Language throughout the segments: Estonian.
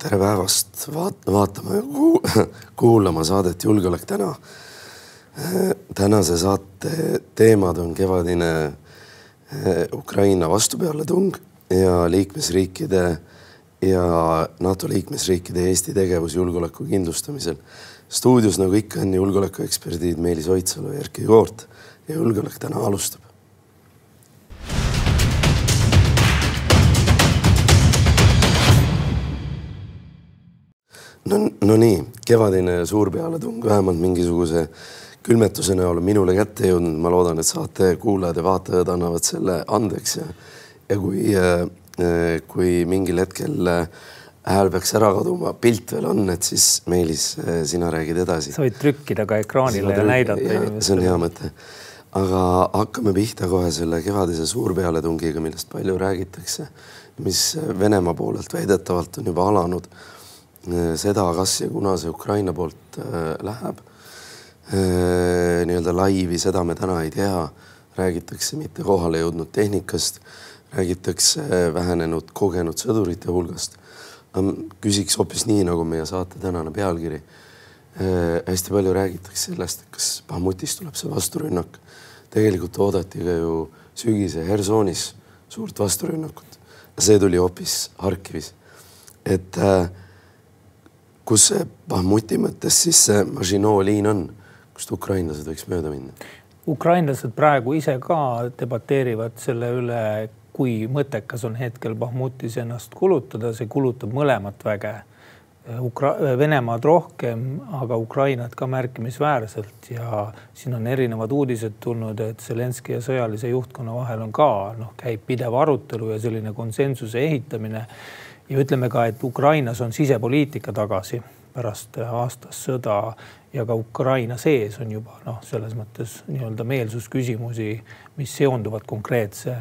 tere päevast vaat-, vaatama ja ku kuulama saadet Julgeolek täna. tänase saate teemad on kevadine Ukraina vastupealetung ja liikmesriikide ja NATO liikmesriikide Eesti tegevus julgeoleku kindlustamisel. stuudios nagu ikka on julgeolekueksperdid Meelis Oidsalu ja Erkki Koort ja Julgeolek täna alustab. No, no nii, kevadine suur pealetung vähemalt mingisuguse külmetuse näol on minule kätte jõudnud, ma loodan, et saate kuulajad ja vaatajad annavad selle andeks ja ja kui, äh, kui mingil hetkel äh, hääl peaks ära kaduma, pilt veel on, et siis Meelis, äh, sina räägid edasi. sa võid trükkida ka ekraanile ja näidata inimestele. see on hea mõte. aga hakkame pihta kohe selle kevadise suurpealetungiga, millest palju räägitakse, mis Venemaa poolelt väidetavalt on juba alanud Äh, seda, kas ja kuna see Ukraina poolt äh, läheb äh, nii-öelda laivi, seda me täna ei tea. räägitakse mitte kohale jõudnud tehnikast, räägitakse vähenenud kogenud sõdurite hulgast. küsiks hoopis nii, nagu meie saate tänane pealkiri. hästi palju räägitakse sellest, kas Bahmutis tuleb see vasturünnak. tegelikult oodati ka ju sügise Hersonis suurt vasturünnakut. see tuli hoopis Harkivis. et äh, kus see Bahmuti mõttes siis see Maginot liin on, kust ukrainlased võiks mööda minna? ukrainlased praegu ise ka debateerivad selle üle, kui mõttekas on hetkel Bahmutis ennast kulutada, see kulutab mõlemat väge. Ukra-, Venemaad rohkem, aga Ukrainat ka märkimisväärselt ja siin on erinevad uudised tulnud, et Zelenskõi ja sõjalise juhtkonna vahel on ka noh, käib pidev arutelu ja selline konsensuse ehitamine ja ütleme ka, et Ukrainas on sisepoliitika tagasi pärast aastast sõda ja ka Ukraina sees on juba noh, selles mõttes nii-öelda meelsusküsimusi, mis seonduvad konkreetse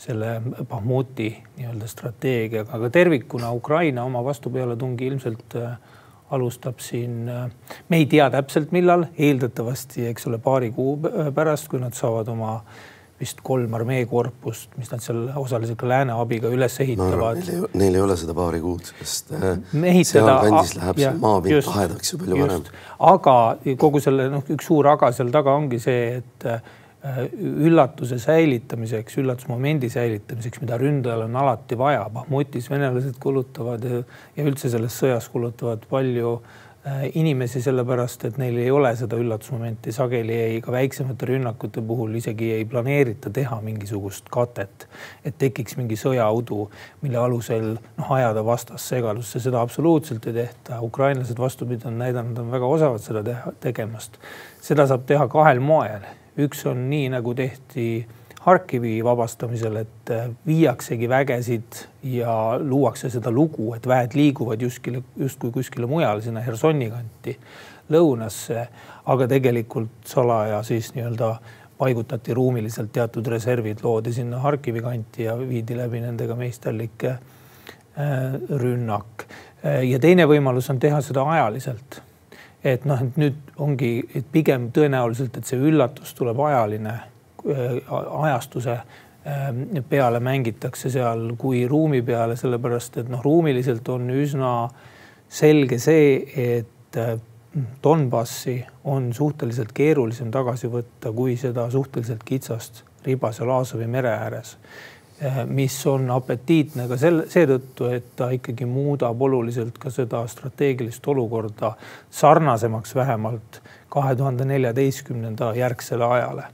selle Bahmuti nii-öelda strateegiaga, aga tervikuna Ukraina oma vastupealetungi ilmselt äh, alustab siin, äh, me ei tea täpselt, millal, eeldatavasti, eks ole, paari kuu pärast, kui nad saavad oma äh, vist kolm armeekorpust, mis nad seal osaliselt ka lääne abiga üles ehitavad. Neil, ei ole seda paari kuud, sest äh, sealkandis läheb see maapind lahedaks ju palju varem. aga kogu selle noh, üks suur aga seal taga ongi see, et äh, üllatuse säilitamiseks, üllatusmomendi säilitamiseks, mida ründajal on alati vaja. Bahmutis venelased kulutavad ja, üldse selles sõjas kulutavad palju Äh, inimesi, sellepärast et neil ei ole seda üllatusmomenti, sageli ei ka väiksemate rünnakute puhul isegi ei planeerita teha mingisugust katet, et tekiks mingi sõjaudu, mille alusel noh, ajada vastast segadusse, seda absoluutselt ei tehta. ukrainlased vastupidi on näidanud, on väga osavad seda teha, tegemast. seda saab teha kahel moel, üks on nii nagu tehti Harkivi vabastamisel, et äh, viiaksegi vägesid ja luuakse seda lugu, et väed liiguvad justkui, justkui kuskile mujale, sinna Hersoni kanti, lõunasse, aga tegelikult salaja siis nii-öelda paigutati ruumiliselt teatud reservid, loodi sinna Harkivi kanti ja viidi läbi nendega meisterlik äh, rünnak. Äh, ja teine võimalus on teha seda ajaliselt. et noh, et nüüd ongi, et pigem tõenäoliselt, et see üllatus tuleb ajaline ajastuse ähm, peale mängitakse seal kui ruumi peale, sellepärast et noh, ruumiliselt on üsna selge see, et äh, Donbassi on suhteliselt keerulisem tagasi võtta kui seda suhteliselt kitsast riba seal Aasovi mere ääres äh, mis on apetiitne ka selle, seetõttu, et ta ikkagi muudab oluliselt ka seda strateegilist olukorda sarnasemaks vähemalt kahe tuhande neljateistkümnenda järgsele ajale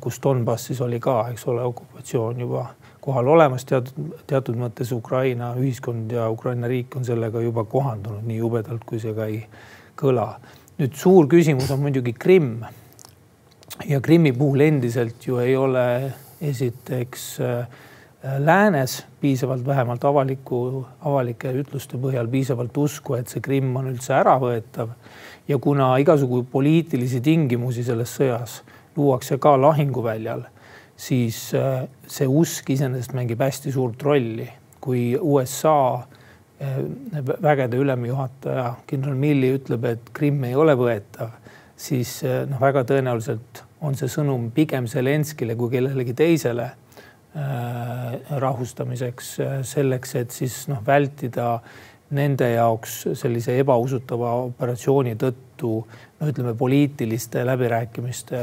kus Donbassis oli ka, eks ole, okupatsioon juba kohal olemas, teatud, teatud mõttes Ukraina ühiskond ja Ukraina riik on sellega juba kohandunud, nii jubedalt kui see ka ei kõla. nüüd suur küsimus on muidugi Krimm. ja Krimmi puhul endiselt ju ei ole esiteks äh, läänes piisavalt, vähemalt avaliku, avalike ütluste põhjal piisavalt usku, et see Krimm on üldse äravõetav. ja kuna igasugu poliitilisi tingimusi selles sõjas luuakse ka lahinguväljal, siis äh, see usk iseenesest mängib hästi suurt rolli. kui USA äh, vägede ülemjuhataja kindral Milley ütleb, et Krimm ei ole võetav, siis äh, noh, väga tõenäoliselt on see sõnum pigem Zelenskile kui kellelegi teisele rahustamiseks, selleks, et siis noh, vältida nende jaoks sellise ebausutava operatsiooni tõttu no ütleme, poliitiliste läbirääkimiste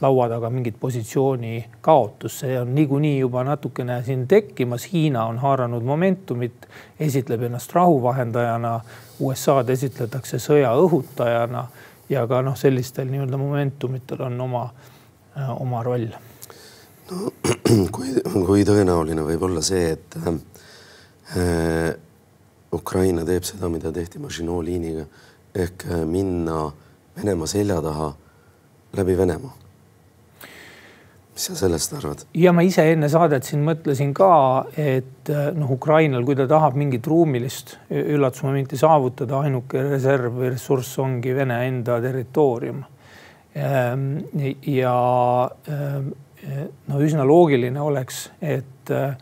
laua taga mingit positsiooni kaotust, see on niikuinii juba natukene siin tekkimas. Hiina on haaranud momentumit, esitleb ennast rahuvahendajana, USA-d esitletakse sõja õhutajana ja ka noh, sellistel nii-öelda momentumitel on oma, oma roll. no kui, kui tõenäoline võib olla see, et äh, Ukraina teeb seda, mida tehti Maginot liiniga ehk äh, minna Venemaa selja taha läbi Venemaa. mis sa sellest arvad? ja ma ise enne saadet siin mõtlesin ka, et äh, noh, Ukrainal, kui ta tahab mingit ruumilist üllatusmomenti saavutada, ainuke reserv või ressurss ongi Vene enda territoorium. Ähm, ja ähm, no üsna loogiline oleks, et Äh,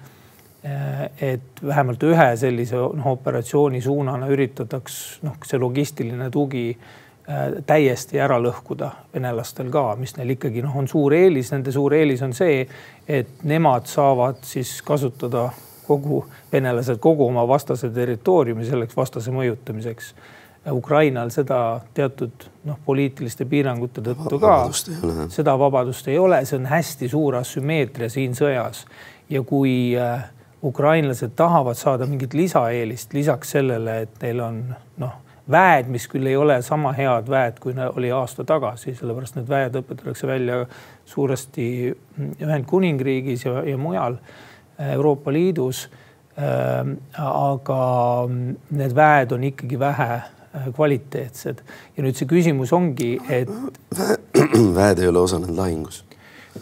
et vähemalt ühe sellise noh, operatsiooni suunana üritataks noh, see logistiline tugi äh, täiesti ära lõhkuda venelastel ka, mis neil ikkagi noh, on suur eelis, nende suur eelis on see, et nemad saavad siis kasutada kogu, venelased kogu oma vastase territooriumi selleks vastase mõjutamiseks. Ukrainal seda teatud noh, poliitiliste piirangute tõttu ka, seda vabadust ei ole, see on hästi suur asümmeetria siin sõjas. Ja kui äh, ukrainlased tahavad saada mingit lisaeelist lisaks sellele, et neil on noh, väed, mis küll ei ole sama head väed, kui oli aasta tagasi, sellepärast need väed õpetatakse välja suuresti Ühendkuningriigis ja, ja mujal Euroopa Liidus äh,. aga need väed on ikkagi vähe äh, kvaliteetsed ja nüüd see küsimus ongi, et. väed ei ole osalenud lahingus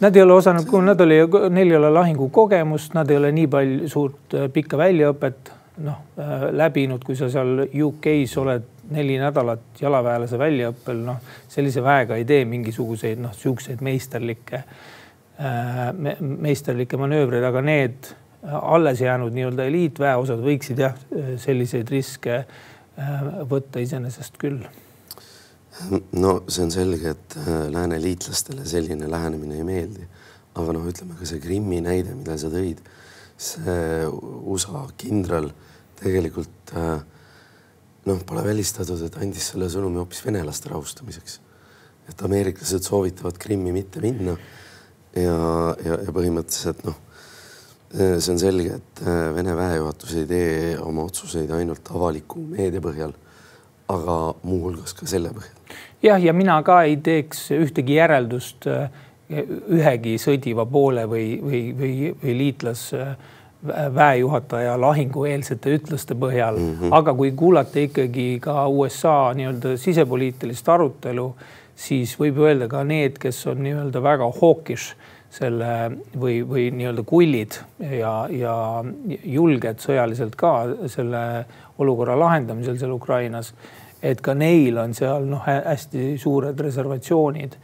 Nad ei ole osanud, nad oli, neil ei ole lahingukogemust, nad ei ole nii palju suurt äh, pikka väljaõpet noh äh, läbinud, kui sa seal UK-s oled neli nädalat jalaväelase väljaõppel, noh sellise väega ei tee mingisuguseid noh, siukseid meisterlikke äh,, meisterlikke manöövreid, aga need alles jäänud nii-öelda eliitväeosad võiksid jah, selliseid riske võtta iseenesest küll no see on selge, et äh, lääne liitlastele selline lähenemine ei meeldi. aga noh, ütleme ka see Krimmi näide, mida sa tõid, see USA kindral tegelikult äh, noh, pole välistatud, et andis selle sõnumi hoopis venelaste rahustamiseks. et ameeriklased soovitavad Krimmi mitte minna ja, ja, ja põhimõtteliselt noh, see on selge, et äh, Vene väejuhatus ei tee oma otsuseid ainult avaliku meedia põhjal, aga muuhulgas ka selle põhjal jah, ja mina ka ei teeks ühtegi järeldust äh, ühegi sõdiva poole või, või, või, või liitlas väejuhataja lahingueelsete ütluste põhjal mm, -hmm. aga kui kuulata ikkagi ka USA nii-öelda sisepoliitilist arutelu, siis võib öelda ka need, kes on nii-öelda väga hawkish selle või, või nii-öelda kullid ja, ja julged sõjaliselt ka selle olukorra lahendamisel seal Ukrainas et ka neil on seal noh, hästi suured reservatsioonid.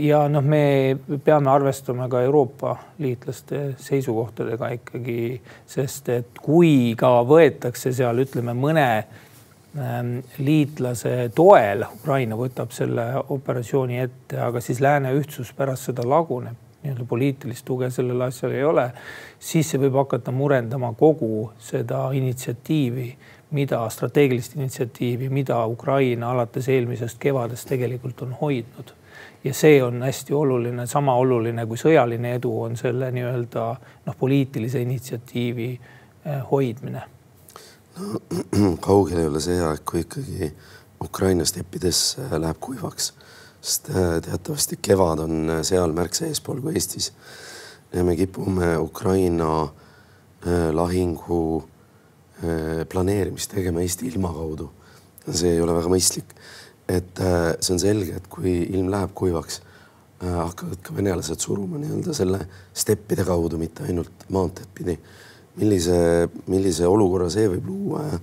ja noh, me peame arvestama ka Euroopa liitlaste seisukohtadega ikkagi, sest et kui ka võetakse seal, ütleme mõne ähm, liitlase toel, Ukraina võtab selle operatsiooni ette, aga siis lääne ühtsus pärast seda laguneb nii-öelda poliitilist tuge sellele asjale ei ole, siis see võib hakata murendama kogu seda initsiatiivi mida strateegilist initsiatiivi, mida Ukraina alates eelmisest kevadest tegelikult on hoidnud. ja see on hästi oluline, sama oluline kui sõjaline edu on selle nii-öelda noh, poliitilise initsiatiivi eh, hoidmine. no kaugel ei ole see aeg, kui ikkagi Ukraina steppides eh, läheb kuivaks, sest eh, teatavasti kevad on seal märksa eespool kui Eestis. ja me kipume Ukraina lahingu Äh, planeerimist tegema Eesti ilma kaudu. see ei ole väga mõistlik. et äh, see on selge, et kui ilm läheb kuivaks, äh, hakkavad ka venelased suruma nii-öelda selle steppide kaudu, mitte ainult maanteed pidi. millise, millise olukorra see võib luua ja,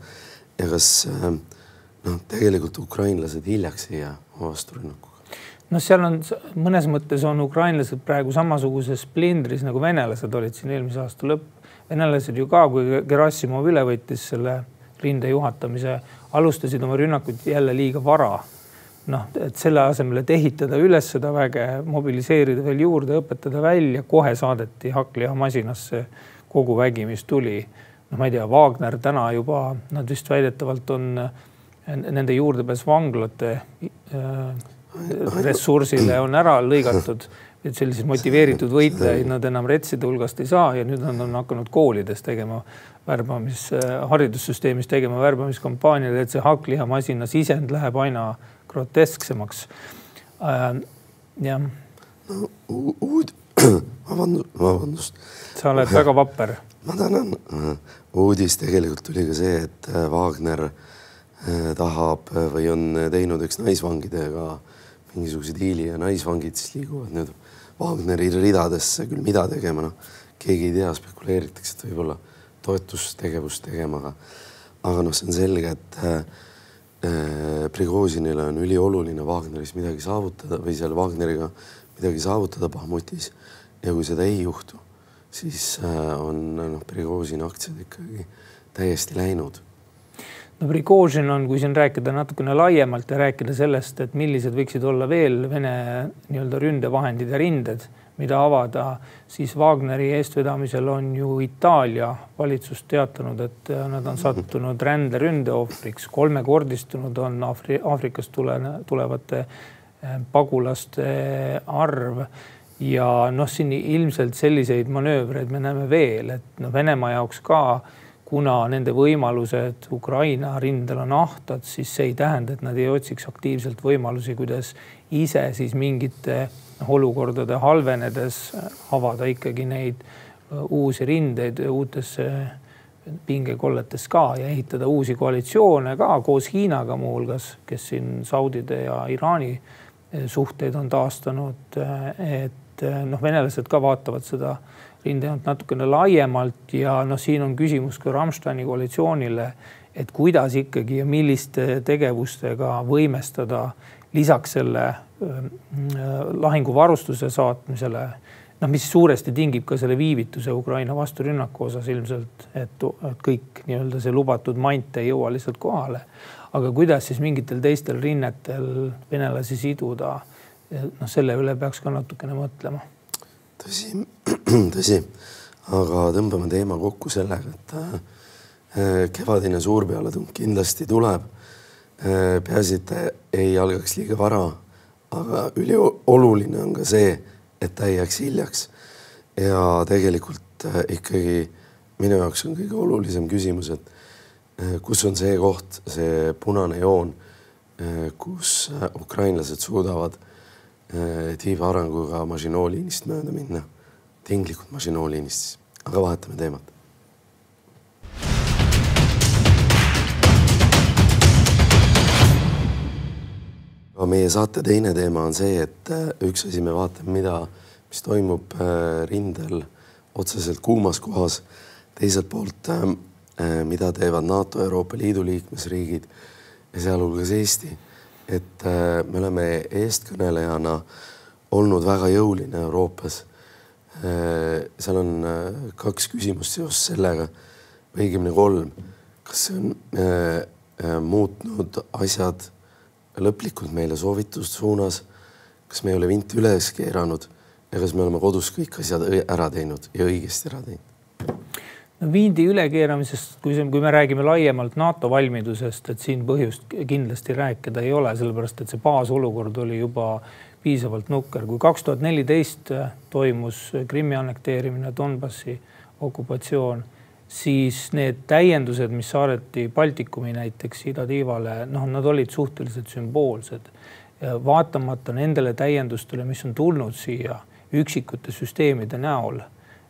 ja kas noh, tegelikult ukrainlased hiljaks ei jää vasturünnakuga? Noh, seal on mõnes mõttes on ukrainlased praegu samasuguses splindris nagu venelased olid siin eelmise aasta lõpp venelased ju ka, kui Gerassimov üle võttis selle rinde juhatamise, alustasid oma rünnakut jälle liiga vara. noh, et selle asemel, et ehitada üles seda väge, mobiliseerida veel juurde, õpetada välja, kohe saadeti hakklihamasinasse kogu vägi, mis tuli. noh, ma ei tea, Wagner täna juba, nad vist väidetavalt on nende juurdepääs vanglate ressursile on ära lõigatud et selliseid motiveeritud võitlejaid nad enam retside hulgast ei saa ja nüüd nad on hakanud koolides tegema värbamis, haridussüsteemis tegema värbamiskampaaniaid, et see hakklihamasina sisend läheb aina grotesksemaks äh,. jah. no uud-, vabandust, vabandust. sa oled väga vapper. ma tänan. uudis tegelikult tuli ka see, et äh, Wagner äh, tahab või on teinud üks naisvangidega mingisuguse diili ja naisvangid siis liiguvad nüüd Wagneri ridadesse küll mida tegema, noh, keegi ei tea, spekuleeritakse, et võib-olla toetustegevust tegema, aga, aga noh, see on selge, et äh, Prigožinile on ülioluline Wagneris midagi saavutada või seal Wagneriga midagi saavutada Bahmutis. ja kui seda ei juhtu, siis äh, on noh, Prigožini aktsiad ikkagi täiesti läinud no Prigožin on, kui siin rääkida natukene laiemalt ja rääkida sellest, et millised võiksid olla veel Vene nii-öelda ründevahendid ja rinded, mida avada, siis Wagneri eestvedamisel on ju Itaalia valitsus teatanud, et nad on sattunud ränderünde ohvriks, kolmekordistunud on Afri Aafrikast tule, tulevate eh, pagulaste arv. Ja noh, siin ilmselt selliseid manöövreid me näeme veel, et noh, Venemaa jaoks ka kuna nende võimalused Ukraina rindel on ahtad, siis see ei tähenda, et nad ei otsiks aktiivselt võimalusi, kuidas ise siis mingite olukordade halvenedes avada ikkagi neid äh, uusi rindeid uutesse pingekolletes ka ja ehitada uusi koalitsioone ka koos Hiinaga muuhulgas, kes siin Saudide ja Iraani äh, suhteid on taastanud. Äh, et noh, venelased ka vaatavad seda rindejoont natukene laiemalt ja noh, siin on küsimus ka Rammsteini koalitsioonile, et kuidas ikkagi ja milliste tegevustega võimestada lisaks selle äh, lahinguvarustuse saatmisele, noh, mis suuresti tingib ka selle viivituse Ukraina vasturünnaku osas ilmselt, et kõik nii-öelda see lubatud mant ei jõua lihtsalt kohale. aga kuidas siis mingitel teistel rinnetel venelasi siduda, noh, selle üle peaks ka natukene mõtlema tõsi, tõsi, aga tõmbame teema kokku sellega, et äh, kevadine suurpealetung kindlasti tuleb. Äh, peaasi, et ei algaks liiga vara, aga ülioluline on ka see, et ta ei jääks hiljaks. ja tegelikult äh, ikkagi minu jaoks on kõige olulisem küsimus, et kus on see koht, see punane joon, kus ukrainlased suudavad tiiva arenguga Maginot-liinist mööda minna, tinglikult Maginot-liinist, aga vahetame teemat. aga meie saate teine teema on see, et äh, üks asi, me vaatame, mida, mis toimub äh, rindel otseselt kuumas kohas, teiselt poolt, mida teevad NATO, Euroopa Liidu liikmesriigid ja sealhulgas Eesti et äh, me oleme eestkõnelejana olnud väga jõuline Euroopas. Äh, seal on äh, kaks küsimust seoses sellega, õigemini kolm. kas see on muutnud asjad lõplikult meile soovitust suunas? kas me ei ole vinti üles keeranud ja kas me oleme kodus kõik asjad ära teinud ja õigesti ära teinud? No viindi ülekeeramisest, kui see, kui me räägime laiemalt NATO valmidusest, et siin põhjust kindlasti rääkida ei ole, sellepärast et see baasolukord oli juba piisavalt nukker. kui kaks tuhat neliteist toimus Krimmi annekteerimine, Donbassi okupatsioon, siis need täiendused, mis saadeti Baltikumi näiteks idatiivale, noh, nad olid suhteliselt sümboolsed. vaatamata nendele täiendustele, mis on tulnud siia üksikute süsteemide näol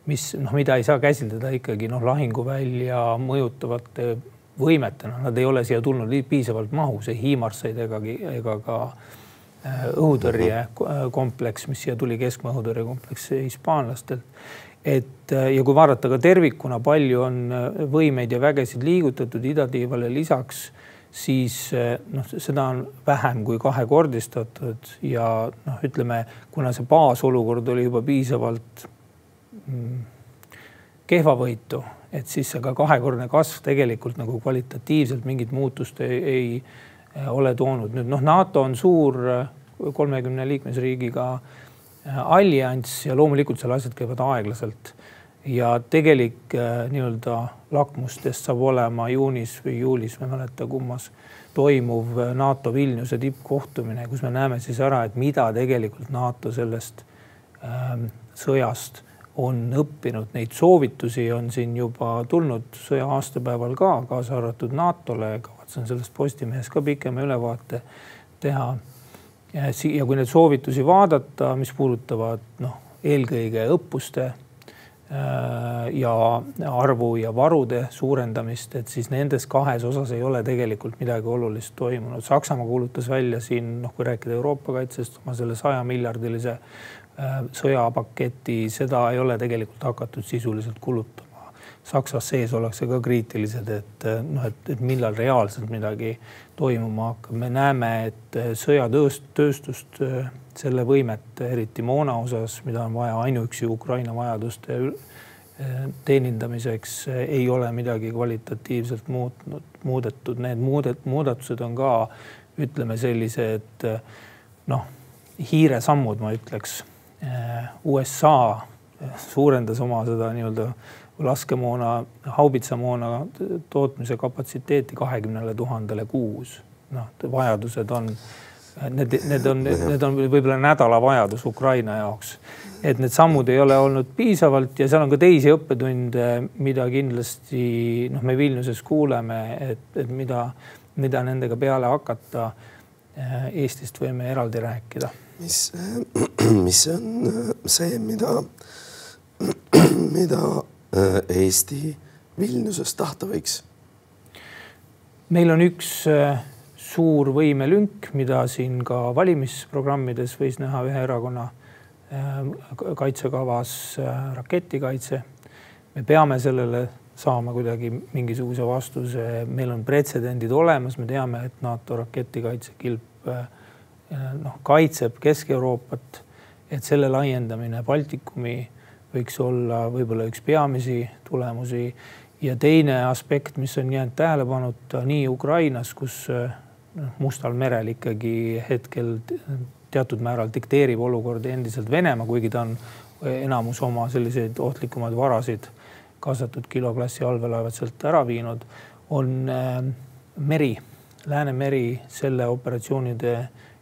mis noh, mida ei saa käsitleda ikkagi noh, lahinguvälja mõjutavate võimetena, nad ei ole siia tulnud piisavalt mahus, ei HIMARS-eid ega, ega ka äh, õhutõrjekompleks, mis siia tuli, keskmaa õhutõrjekompleks hispaanlastelt. et äh, ja kui vaadata ka tervikuna, palju on äh, võimeid ja vägesid liigutatud idatiivale lisaks, siis noh, seda on vähem kui kahekordistatud ja noh, ütleme, kuna see baasolukord oli juba piisavalt kehvavõitu, et siis see ka kahekordne kasv tegelikult nagu kvalitatiivselt mingit muutust ei, ei äh, ole toonud. nüüd noh, NATO on suur äh, kolmekümne liikmesriigiga äh, allianss ja loomulikult seal asjad käivad aeglaselt. ja tegelik nii-öelda lakmustest saab olema juunis või juulis, ma ei mäleta, kummas toimuv NATO Vilniuse tippkohtumine, kus me näeme siis ära, et mida tegelikult NATO sellest ähm, sõjast on õppinud. Neid soovitusi on siin juba tulnud sõja aastapäeval ka, kaasa arvatud NATO-le. kavatsen sellest Postimehes ka pikema ülevaate teha. ja kui neid soovitusi vaadata, mis puudutavad noh, eelkõige õppuste Äh, ja arvu ja varude suurendamist, et siis nendes kahes osas ei ole tegelikult midagi olulist toimunud. Saksamaa kuulutas välja siin noh, kui rääkida Euroopa kaitsest, oma selle saja miljardilise sõjapaketi, seda ei ole tegelikult hakatud sisuliselt kulutama. Saksas sees ollakse ka kriitilised, et äh, noh, et, et millal reaalselt midagi toimuma hakkab. me näeme, et sõjatööst, tööstust selle võimet, eriti moona osas, mida on vaja ainuüksi Ukraina vajaduste teenindamiseks, ei ole midagi kvalitatiivselt muutnud, muudetud. Need muudet-, muudatused on ka ütleme sellised noh, hiiresammud, ma ütleks. USA suurendas oma seda nii-öelda laskemoona, haubitsamoona tootmise kapatsiteeti kahekümnele tuhandele kuus. noh, vajadused on Need, need on, need on võib-olla nädalavajadus Ukraina jaoks. et need sammud ei ole olnud piisavalt ja seal on ka teisi õppetunde, mida kindlasti noh, me Vilniuses kuuleme, et, et mida, mida nendega peale hakata. Eestist võime eraldi rääkida. mis, mis on see, mida, mida Eesti Vilniuses tahta võiks? meil on üks suur võimelünk, mida siin ka valimisprogrammides võis näha ühe erakonna äh, kaitsekavas äh, raketikaitse. me peame sellele saama kuidagi mingisuguse vastuse, meil on pretsedendid olemas, me teame, et NATO raketikaitsekilp äh, noh, kaitseb Kesk-Euroopat, et selle laiendamine Baltikumi võiks olla võib-olla üks peamisi tulemusi. Ja teine aspekt, mis on jäänud tähelepanuta nii Ukrainas, kus noh, Mustal merel ikkagi hetkel teatud määral dikteerib olukorda endiselt Venemaa, kuigi ta on enamus oma selliseid ohtlikumaid varasid, kaasatud kiloklassi allveelaevad sealt ära viinud, on äh, meri, Läänemeri, selle operatsioonide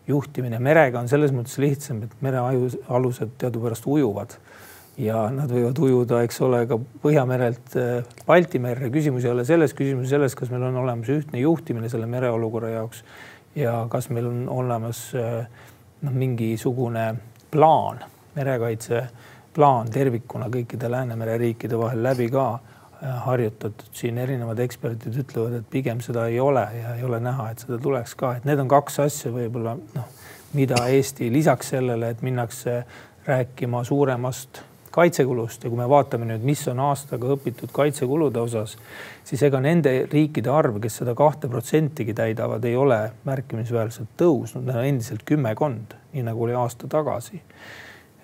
juhtimine merega on selles mõttes lihtsam, et merealused teadupärast ujuvad ja nad võivad ujuda, eks ole, ka Põhjamerelt äh, Balti merre. küsimus ei ole selles, küsimus selles, kas meil on olemas ühtne juhtimine selle mereolukorra jaoks ja kas meil on olemas äh, noh, mingisugune plaan, merekaitse plaan tervikuna kõikide Läänemere riikide vahel läbi ka harjutatud. siin erinevad eksperdid ütlevad, et pigem seda ei ole ja ei ole näha, et seda tuleks ka, et need on kaks asja võib-olla noh, mida Eesti lisaks sellele, et minnakse rääkima suuremast kaitsekulust ja kui me vaatame nüüd, mis on aastaga õpitud kaitsekulude osas, siis ega nende riikide arv, kes seda kahte protsentigi täidavad, ei ole märkimisväärselt tõusnud, endiselt kümmekond, nii nagu oli aasta tagasi.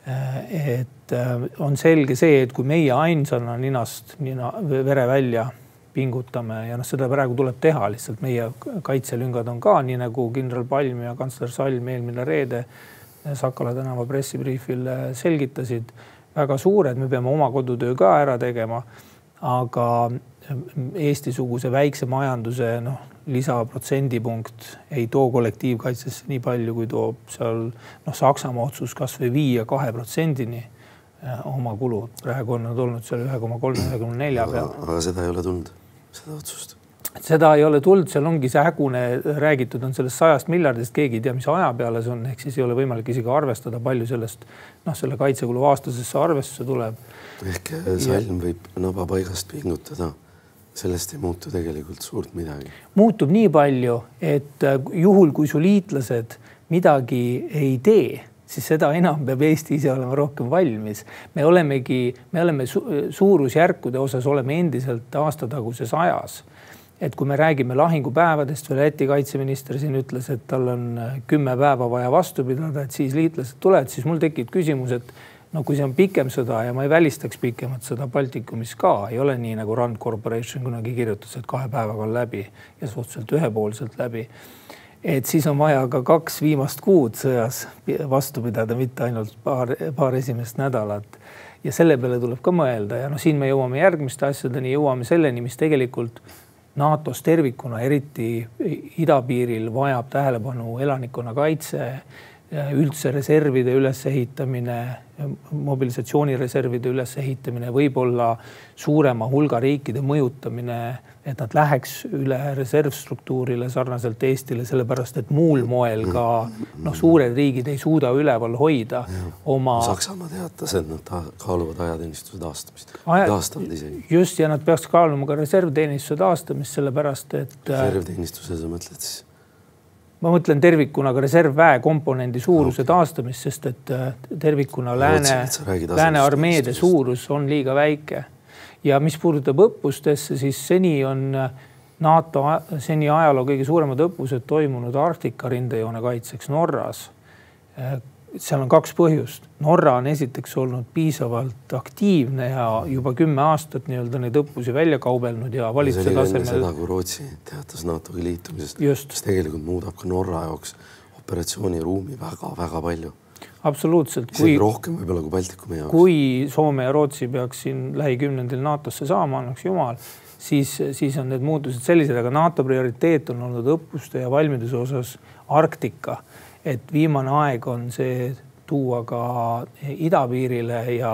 Et äh, on selge see, et kui meie ainsana ninast nina, vere välja pingutame ja noh, seda praegu tuleb teha, lihtsalt meie kaitselüngad on ka nii nagu kindral Palm ja kantsler Salm eelmine reede Sakala tänava pressibriifil selgitasid väga suured, me peame oma kodutöö ka ära tegema. aga Eesti-suguse väikse majanduse noh, lisaprotsendipunkt ei too kollektiivkaitsesse nii palju, kui toob seal noh, Saksamaa otsus kasvõi viia kahe protsendini eh, oma kulud. praegu on nad olnud seal ühe koma kolme, ühe koma nelja peal. aga seda ei ole tulnud, seda otsust seda ei ole tulnud, seal ongi see hägune, räägitud on sellest sajast miljardist, keegi ei tea, mis aja peale see on, ehk siis ei ole võimalik isegi arvestada, palju sellest noh, selle kaitsekulu aastasesse arvestusse tuleb. ehk Salm võib naba paigast pingutada, sellest ei muutu tegelikult suurt midagi. muutub nii palju, et äh, juhul, kui su liitlased midagi ei tee siis seda enam peab Eesti ise olema rohkem valmis. me olemegi, me oleme su suurusjärkude osas oleme endiselt aastataguses ajas et kui me räägime lahingupäevadest või Läti kaitseminister siin ütles, et tal on äh, kümme päeva vaja vastu pidada, et siis liitlased tulevad, siis mul tekib küsimus, et no kui see on pikem sõda ja ma ei välistaks pikemat sõda Baltikumis ka, ei ole nii nagu Rand Corporation kunagi kirjutas, et kahe päevaga on läbi ja suhteliselt ühepoolselt läbi. et siis on vaja ka kaks viimast kuud sõjas vastu pidada, mitte ainult paar, paar esimest nädalat. ja selle peale tuleb ka mõelda ja noh, siin me jõuame järgmiste asjadeni, jõuame selleni, mis tegelikult NATO-s tervikuna, eriti idapiiril vajab tähelepanu elanikkonnakaitse, üldse reservide ülesehitamine, mobilisatsioonireservide ülesehitamine, võib-olla suurema hulga riikide mõjutamine et nad läheks üle reservstruktuurile sarnaselt Eestile, sellepärast et muul moel ka noh, suured riigid ei suuda üleval hoida ja. oma. Saksamaa teatas, et nad kaaluvad ajateenistuse taastamist Aja..., taastavad isegi. just ja nad peaks kaaluma ka reservteenistuse taastamist, sellepärast et. Äh, reservteenistuse sa mõtled siis? Ma mõtlen tervikuna ka reservväe komponendi suuruse okay. taastamist, sest et äh, tervikuna lääne, lääne armeede suurus on liiga väike ja mis puudutab õppustesse, siis seni on äh, NATO seni ajaloo kõige suuremad õppused toimunud Arktika rindejoone kaitseks Norras. Seal on kaks põhjust. Norra on esiteks olnud piisavalt aktiivne ja juba kümme aastat nii-öelda neid õppusi välja kaubelnud ja valitsuse tasemel. seda, kui Rootsi teatas NATO-ga liitumisest, mis tegelikult muudab ka Norra jaoks operatsiooniruumi väga-väga palju absoluutselt. isegi rohkem võib-olla kui Baltikumi jaoks. kui Soome ja Rootsi peaks siin lähikümnendil NATO-sse saama, annaks jumal, siis, siis on need muutused sellised, aga NATO prioriteet on olnud õppuste ja valmiduse osas Arktika. Et viimane aeg on see tuua ka idapiirile ja,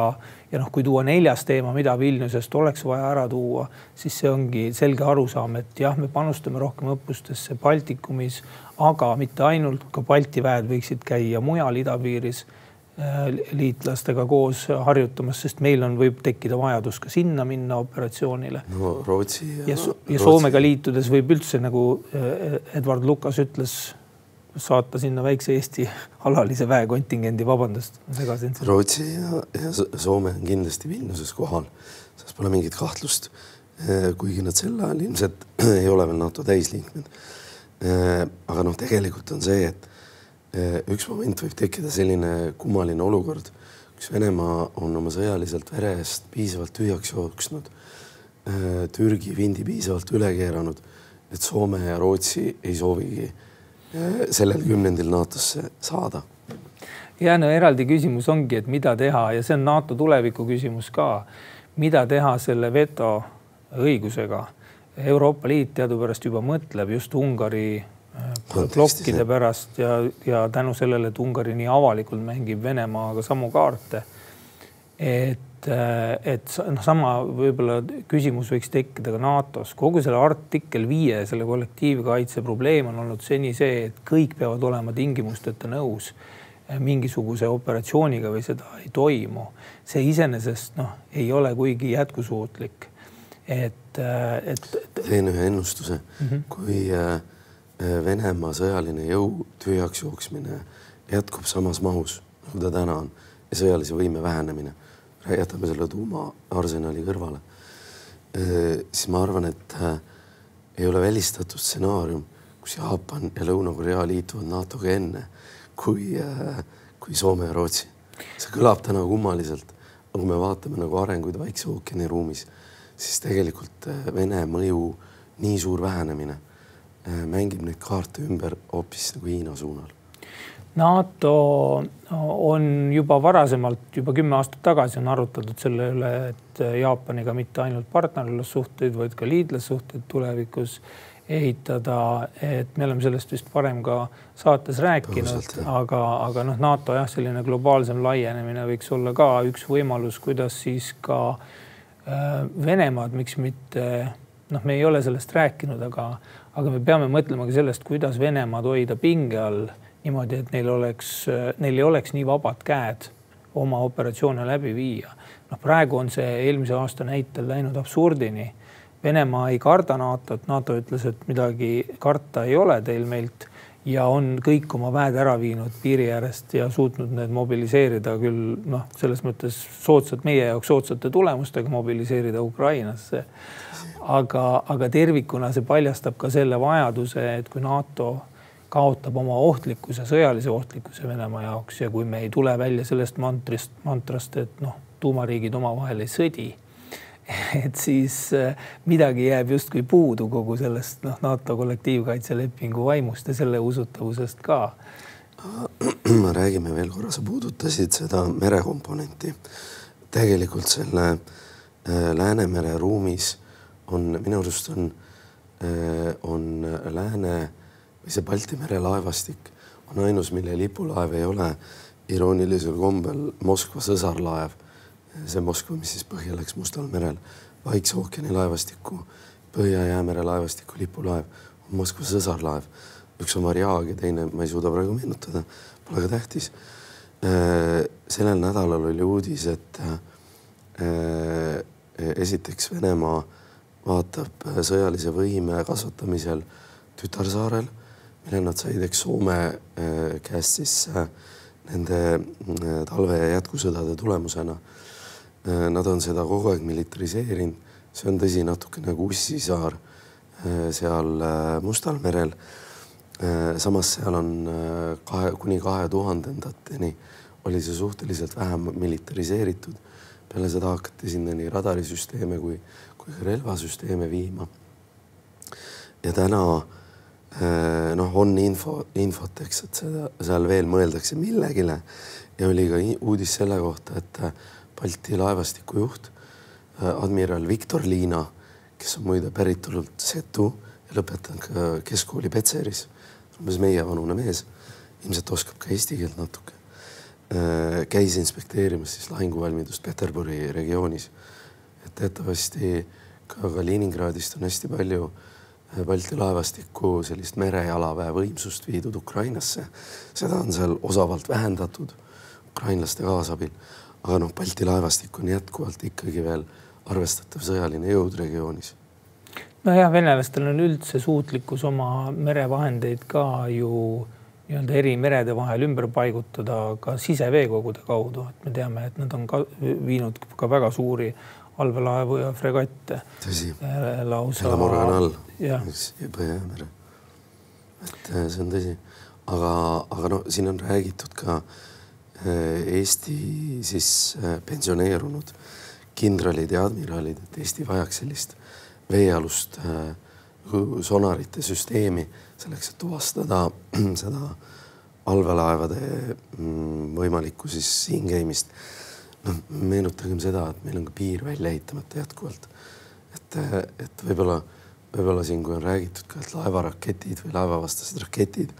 ja noh, kui tuua neljas teema, mida Vilniusest oleks vaja ära tuua, siis see ongi selge arusaam, et jah, me panustame rohkem õppustesse Baltikumis, aga mitte ainult, ka Balti väed võiksid käia mujal idapiiris äh, liitlastega koos harjutamas, sest meil on, võib tekkida vajadus ka sinna minna operatsioonile. no Rootsi ja, ja, ja Soomega liitudes võib üldse nagu äh, Edward Lukas ütles, saata sinna väikse Eesti alalise väekontingendi, vabandust, segasin. Rootsi ja, ja Soome on kindlasti Vilniuses kohal, selles pole mingit kahtlust. Äh, kuigi nad sel ajal ilmselt ei ole veel NATO täisliikmed Äh, aga noh, tegelikult on see, et äh, üks moment võib tekkida selline kummaline olukord, kus Venemaa on oma sõjaliselt vere eest piisavalt tühjaks jooksnud, Türgi vindi piisavalt üle keeranud, et Soome ja Rootsi ei soovigi sellel kümnendil NATO-sse saada. ja no eraldi küsimus ongi, et mida teha ja see on NATO tuleviku küsimus ka, mida teha selle veto õigusega Euroopa Liit teadupärast juba mõtleb just Ungari äh, plokkide pärast ja, ja tänu sellele, et Ungari nii avalikult mängib Venemaaga samu kaarte. et, et noh, sama võib-olla küsimus võiks tekkida ka NATO-s, kogu selle artikkel viie, selle kollektiivkaitse probleem on olnud seni see, et kõik peavad olema tingimusteta nõus mingisuguse operatsiooniga või seda ei toimu. see iseenesest noh, ei ole kuigi jätkusuutlik et, et, et.... teen ühe ennustuse mm, -hmm. kui äh, Venemaa sõjaline jõu tühjaks jooksmine jätkub samas mahus, nagu ta täna on ja sõjalise võime vähenemine, jätame selle tuumaarsenali kõrvale, äh, siis ma arvan, et ei ole välistatud stsenaarium, kus Jaapan ja Lõuna-Korea liituvad NATO-ga enne kui, kui Soome ja Rootsi. see kõlab täna kummaliselt, aga kui me vaatame nagu arenguid Vaikse ookeani ruumis siis tegelikult äh, Vene mõju nii suur vähenemine äh, mängib neid kaarte ümber hoopis nagu Hiina suunal. NATO on juba varasemalt, juba kümme aastat tagasi on arutatud selle üle, et Jaapaniga mitte ainult partnerlussuhteid, vaid ka liitlassuhteid tulevikus ehitada, et me oleme sellest vist varem ka saates rääkinud, aga, aga noh, NATO jah, selline globaalsem laienemine võiks olla ka üks võimalus, kuidas siis ka äh, Venemaad, miks mitte, noh, me ei ole sellest rääkinud, aga, aga me peame mõtlema ka sellest, kuidas Venemaad hoida pinge all niimoodi, et neil oleks, neil ei oleks nii vabad käed oma operatsioone läbi viia. noh, praegu on see eelmise aasta näitel läinud absurdini. Venemaa ei karda NATO-t, NATO ütles, et midagi karta ei ole teil meilt ja on kõik oma väed ära viinud piiri äärest ja suutnud need mobiliseerida küll noh, selles mõttes soodsalt meie jaoks soodsate tulemustega mobiliseerida Ukrainasse. aga, aga tervikuna see paljastab ka selle vajaduse, et kui NATO kaotab oma ohtlikkuse, sõjalise ohtlikkuse Venemaa jaoks ja kui me ei tule välja sellest mantrist, mantrast, et noh, tuumariigid omavahel ei sõdi et siis äh, midagi jääb justkui puudu kogu sellest noh, NATO kollektiivkaitselepingu vaimust ja selle usutavusest ka. räägime veel korra, sa puudutasid seda merekomponenti. tegelikult selle äh, Läänemere ruumis on minu arust on, äh, on Lääne või see Balti mere laevastik on ainus, mille lipulaev ei ole iroonilisel kombel Moskva sõsarlaev see Moskva, mis siis põhja läks Mustal merel, Vaikse ookeani laevastiku, Põhja-Jäämere laevastiku lipulaev on Moskva sõsarlaev. üks on Varjag ja teine, ma ei suuda praegu meenutada, pole ka tähtis. Äh, sellel nädalal oli uudis, et äh, esiteks Venemaa vaatab sõjalise võime kasvatamisel tütarsaarel, nad said, eks Soome äh, käest siis nende talve jätkusõdade tulemusena Äh, nad on seda kogu aeg militariseerinud, see on tõsi, natuke nagu Ussisaar äh, seal äh, Mustal merel. samas seal on kahe kuni kahe tuhandendateni oli see suhteliselt vähem militariseeritud. peale seda hakati sinna nii radarisüsteeme kui, kui ka relvasüsteeme viima. ja täna noh, on info, infot, eks, et seda seal veel mõeldakse millegile ja oli ka uudis selle kohta, et Balti laevastiku juht, äh, admiral Viktor Liina, kes on muide päritolult Setu ja lõpetanud keskkooli Petseris, umbes meievanune mees, ilmselt oskab ka eesti keelt natuke. Äh, käis inspekteerimas siis lahinguvalmidust Peterburi regioonis. et teatavasti ka Kaliningradist on hästi palju äh, Balti laevastiku sellist merejalaväe võimsust viidud Ukrainasse. seda on seal osavalt vähendatud ukrainlaste kaasabil aga noh, Balti laevastik on jätkuvalt ikkagi veel arvestatav sõjaline jõud regioonis. nojah, venelastel on üldse suutlikkus oma merevahendeid ka ju nii-öelda eri merede vahel ümber paigutada ka siseveekogude kaudu, et me teame, et nad on ka viinud ka väga suuri allveelaevu ja fregatte. tõsi äh,. lausa. Morgan all, Põhja-Jäämere. et äh, see on tõsi, aga, aga noh, siin on räägitud ka äh, Eesti siis pensioneerunud kindralid ja admiralid, et Eesti vajaks sellist veealust sonarite süsteemi selleks, et tuvastada seda allveelaevade mm, võimalikku siis siinkäimist. Noh, meenutagem seda, et meil on ka piir välja ehitamata jätkuvalt. et, et võib-olla, võib-olla siin, kui on räägitud ka, et laevaraketid või laevavastased raketid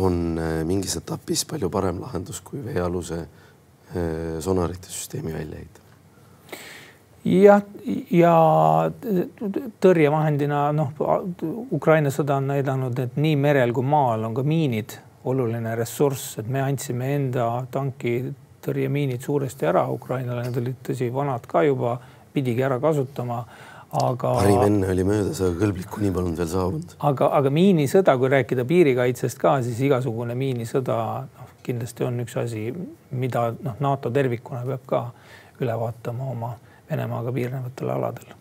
on äh, mingis etapis palju parem lahendus kui veealuse äh, sonarite süsteemi väljaehitamine. jah, ja tõrjevahendina noh, Ukraina sõda on näidanud, et nii merel kui maal on ka miinid oluline ressurss, et me andsime enda tankitõrjemiinid suuresti ära Ukrainale, need olid tõsi vanad ka juba, pidigi ära kasutama aga. parim enne oli möödas, aga kõlblik kuni polnud veel saabunud. aga, aga miinisõda, kui rääkida piirikaitsest ka, siis igasugune miinisõda noh, kindlasti on üks asi, mida noh, NATO tervikuna peab ka üle vaatama oma Venemaaga piirnevatel aladel.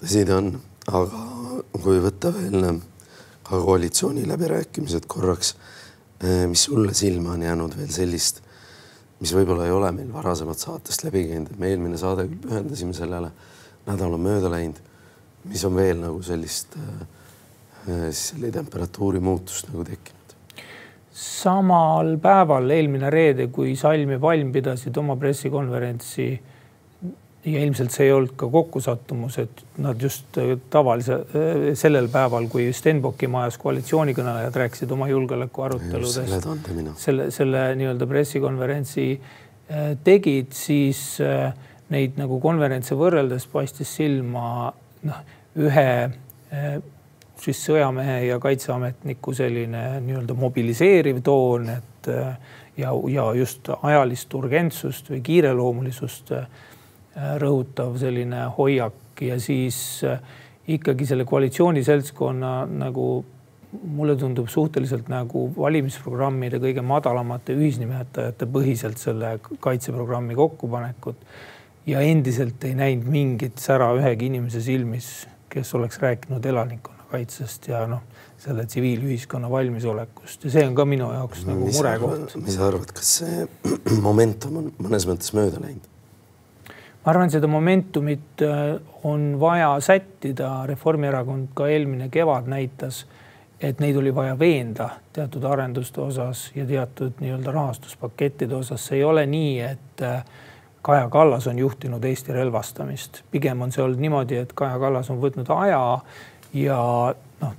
tõsi ta on, aga kui võtta veel ka koalitsiooni läbirääkimised korraks, eh, mis sulle silma on jäänud veel sellist, mis võib-olla ei ole meil varasemalt saatest läbi käinud, et me eelmine saade pühendasime sellele nädal on mööda läinud, mis on veel nagu sellist äh, äh selle temperatuuri muutust nagu tekkinud? samal päeval, eelmine reede, kui Salm ja Palm pidasid oma pressikonverentsi ja ilmselt see ei olnud ka kokkusattumus, et nad just äh, tavalise äh, sellel päeval, kui Stenbocki majas koalitsioonikõnelejad rääkisid oma julgeolekuaruteludest, selle, selle, selle nii-öelda pressikonverentsi tegid, siis äh, neid nagu konverentse võrreldes paistis silma noh, ühe siis sõjamehe ja kaitseametniku selline nii-öelda mobiliseeriv toon, et ja, ja just ajalist urgentsust või kiireloomulisust eh, rõhutav selline hoiak ja siis ikkagi selle koalitsiooni seltskonna nagu mulle tundub suhteliselt nagu valimisprogrammide kõige madalamate ühisnimetajate põhiselt selle kaitseprogrammi kokkupanekut ja endiselt ei näinud mingit sära ühegi inimese silmis, kes oleks rääkinud elanikkonnakaitsest ja noh, selle tsiviilühiskonna valmisolekust ja see on ka minu jaoks nagu murekoht. mis sa arvad, kas see momentum on mõnes mõttes mööda läinud? Ma arvan, seda momentumit äh, on vaja sättida, Reformierakond ka eelmine kevad näitas, et neid oli vaja veenda teatud arenduste osas ja teatud nii-öelda rahastuspakettide osas, see ei ole nii, et äh, Kaja Kallas on juhtinud Eesti relvastamist, pigem on see olnud niimoodi, et Kaja Kallas on võtnud aja ja noh,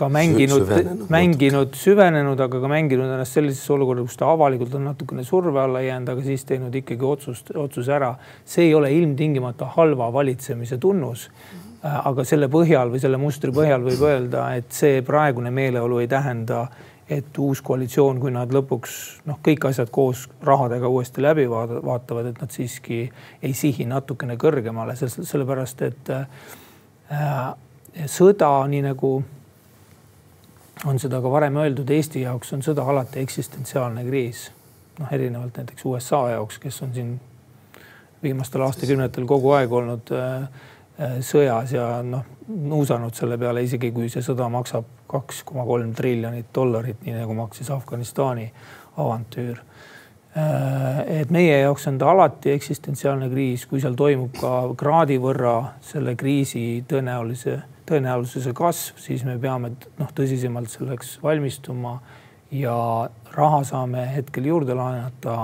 ka mänginud, mänginud, süvenenud, aga ka mänginud ennast sellisesse olukorda, kus ta avalikult on natukene surve alla jäänud, aga siis teinud ikkagi otsust, otsuse ära. see ei ole ilmtingimata halva valitsemise tunnus. aga selle põhjal või selle mustri põhjal võib öelda, et see praegune meeleolu ei tähenda, et uus koalitsioon, kui nad lõpuks noh, kõik asjad koos rahadega uuesti läbi vaatavad, et nad siiski ei sihi natukene kõrgemale, sellepärast et äh, sõda, nii nagu on seda ka varem öeldud, Eesti jaoks on sõda alati eksistentsiaalne kriis. noh, erinevalt näiteks USA jaoks, kes on siin viimastel aastakümnetel kogu aeg olnud äh, äh, sõjas ja noh, nuusanud selle peale, isegi kui see sõda maksab kaks koma kolm triljonit dollarit, nii nagu maksis Afganistani avantüür. Äh, et meie jaoks on ta alati eksistentsiaalne kriis, kui seal toimub ka kraadi võrra selle kriisi tõenäolise tõenäolisuse kasv, siis me peame noh, tõsisemalt selleks valmistuma ja raha saame hetkel juurde laenata,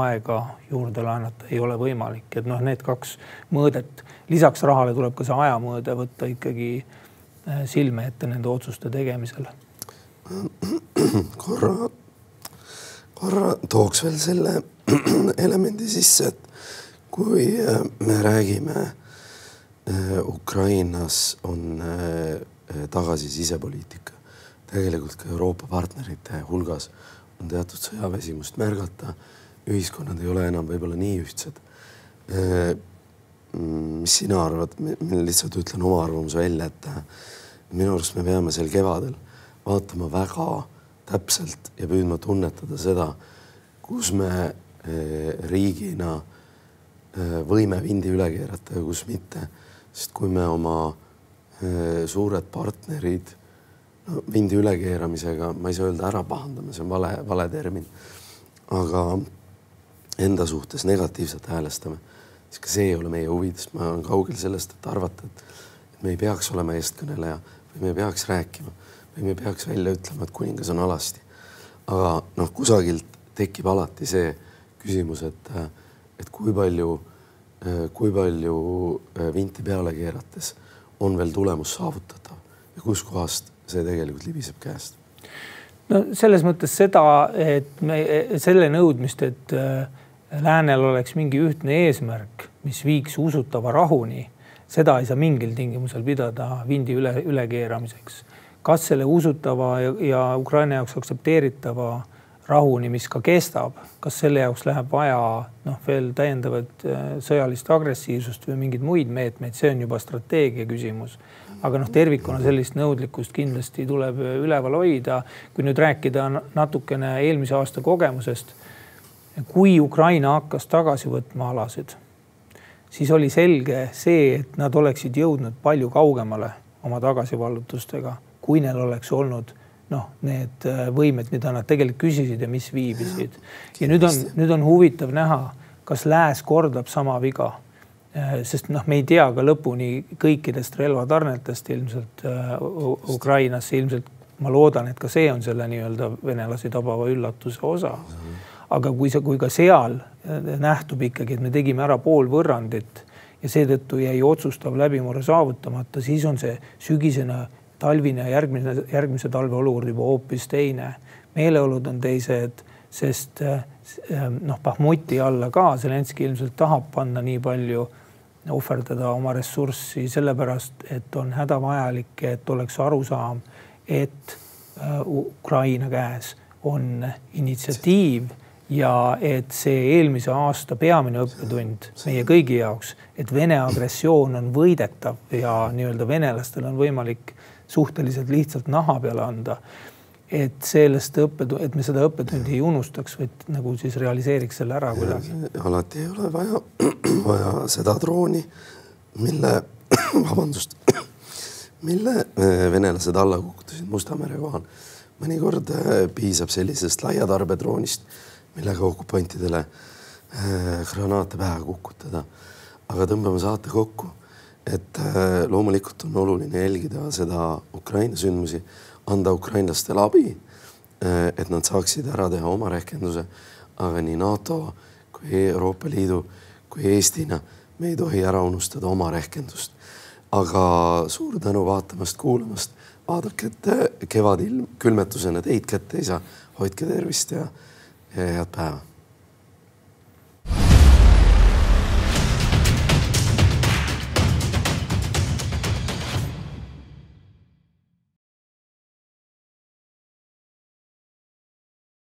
aega juurde laenata ei ole võimalik, et noh, need kaks mõõdet, lisaks rahale tuleb ka see ajamõõde võtta ikkagi äh, silme ette nende otsuste tegemisel. korra, korra tooks veel selle elemendi sisse, et kui äh, me räägime Äh, Ukrainas on äh, tagasi sisepoliitika. tegelikult ka Euroopa partnerite hulgas on teatud sõjaväsimust märgata. ühiskonnad ei ole enam võib-olla nii ühtsed. Äh, mis sina arvad, ma lihtsalt ütlen oma arvamuse välja, et minu arust me peame sel kevadel vaatama väga täpselt ja püüdma tunnetada seda, kus me riigina võime vindi üle keerata ja kus mitte sest kui me oma äh, suured partnerid no, vindi ülekeeramisega, ma ei saa öelda ära pahandame, see on vale, vale termin, aga enda suhtes negatiivselt häälestame, siis ka see ei ole meie huvides, ma olen kaugel sellest, et arvata, et me ei peaks olema eestkõneleja või me ei peaks rääkima või me ei peaks välja ütlema, et kuningas on alasti. aga noh, kusagilt tekib alati see küsimus, et, et kui palju Äh, kui palju äh, vinti peale keerates on veel tulemus saavutatav ja kuskohast see tegelikult libiseb käest? no selles mõttes seda, et me selle nõudmist, et äh, läänel oleks mingi ühtne eesmärk, mis viiks usutava rahuni, seda ei saa mingil tingimusel pidada vindi üle, ülekeeramiseks. kas selle usutava ja, ja Ukraina jaoks aktsepteeritava rahuni, mis ka kestab, kas selle jaoks läheb vaja noh, veel täiendavat äh, sõjalist agressiivsust või mingeid muid meetmeid, see on juba strateegia küsimus. aga noh, tervikuna sellist nõudlikkust kindlasti tuleb äh, üleval hoida. kui nüüd rääkida natukene eelmise aasta kogemusest, kui Ukraina hakkas tagasi võtma alasid, siis oli selge see, et nad oleksid jõudnud palju kaugemale oma tagasivallutustega, kui neil oleks olnud noh, need äh, võimed, mida nad tegelikult küsisid ja mis viibisid. ja nüüd on, nüüd on huvitav näha, kas Lääs kordab sama viga. Äh, sest noh, me ei tea ka lõpuni kõikidest relvatarnetest ilmselt äh, Ukrainasse, ilmselt ma loodan, et ka see on selle nii-öelda venelasi tabava üllatuse osa. aga kui see, kui ka seal nähtub ikkagi, et me tegime ära pool võrrandit ja seetõttu jäi otsustav läbimurre saavutamata, siis on see sügisene talvine ja järgmine, järgmise talve olukord juba hoopis teine. meeleolud on teised, sest äh, noh, Bahmuti alla ka Zelenskõi ilmselt tahab panna nii palju, ohverdada oma ressurssi sellepärast, et on hädavajalik, et oleks arusaam, et äh, Ukraina käes on initsiatiiv ja et see eelmise aasta peamine õppetund meie kõigi jaoks, et Vene agressioon on võidetav ja nii-öelda venelastel on võimalik suhteliselt lihtsalt naha peale anda. et sellest õppetu-, et me seda õppetundi ei unustaks, vaid nagu siis realiseeriks selle ära kuidagi. alati ei ole vaja, vaja seda drooni, mille, vabandust, mille äh, venelased alla kukutasid Musta mere kohal. mõnikord äh, piisab sellisest laiatarbedroonist, millega okupantidele granaate pähe kukutada. aga tõmbame saate kokku, et äh, loomulikult on oluline jälgida seda Ukraina sündmusi, anda ukrainlastele abi, äh, et nad saaksid ära teha oma rehkenduse, aga nii NATO kui Euroopa Liidu kui Eestina me ei tohi ära unustada oma rehkendust. aga suur tänu vaatamast, kuulamast, vaadake, et kevadilm külmetusena teid kätte ei saa, hoidke tervist ja, Eh, é, power.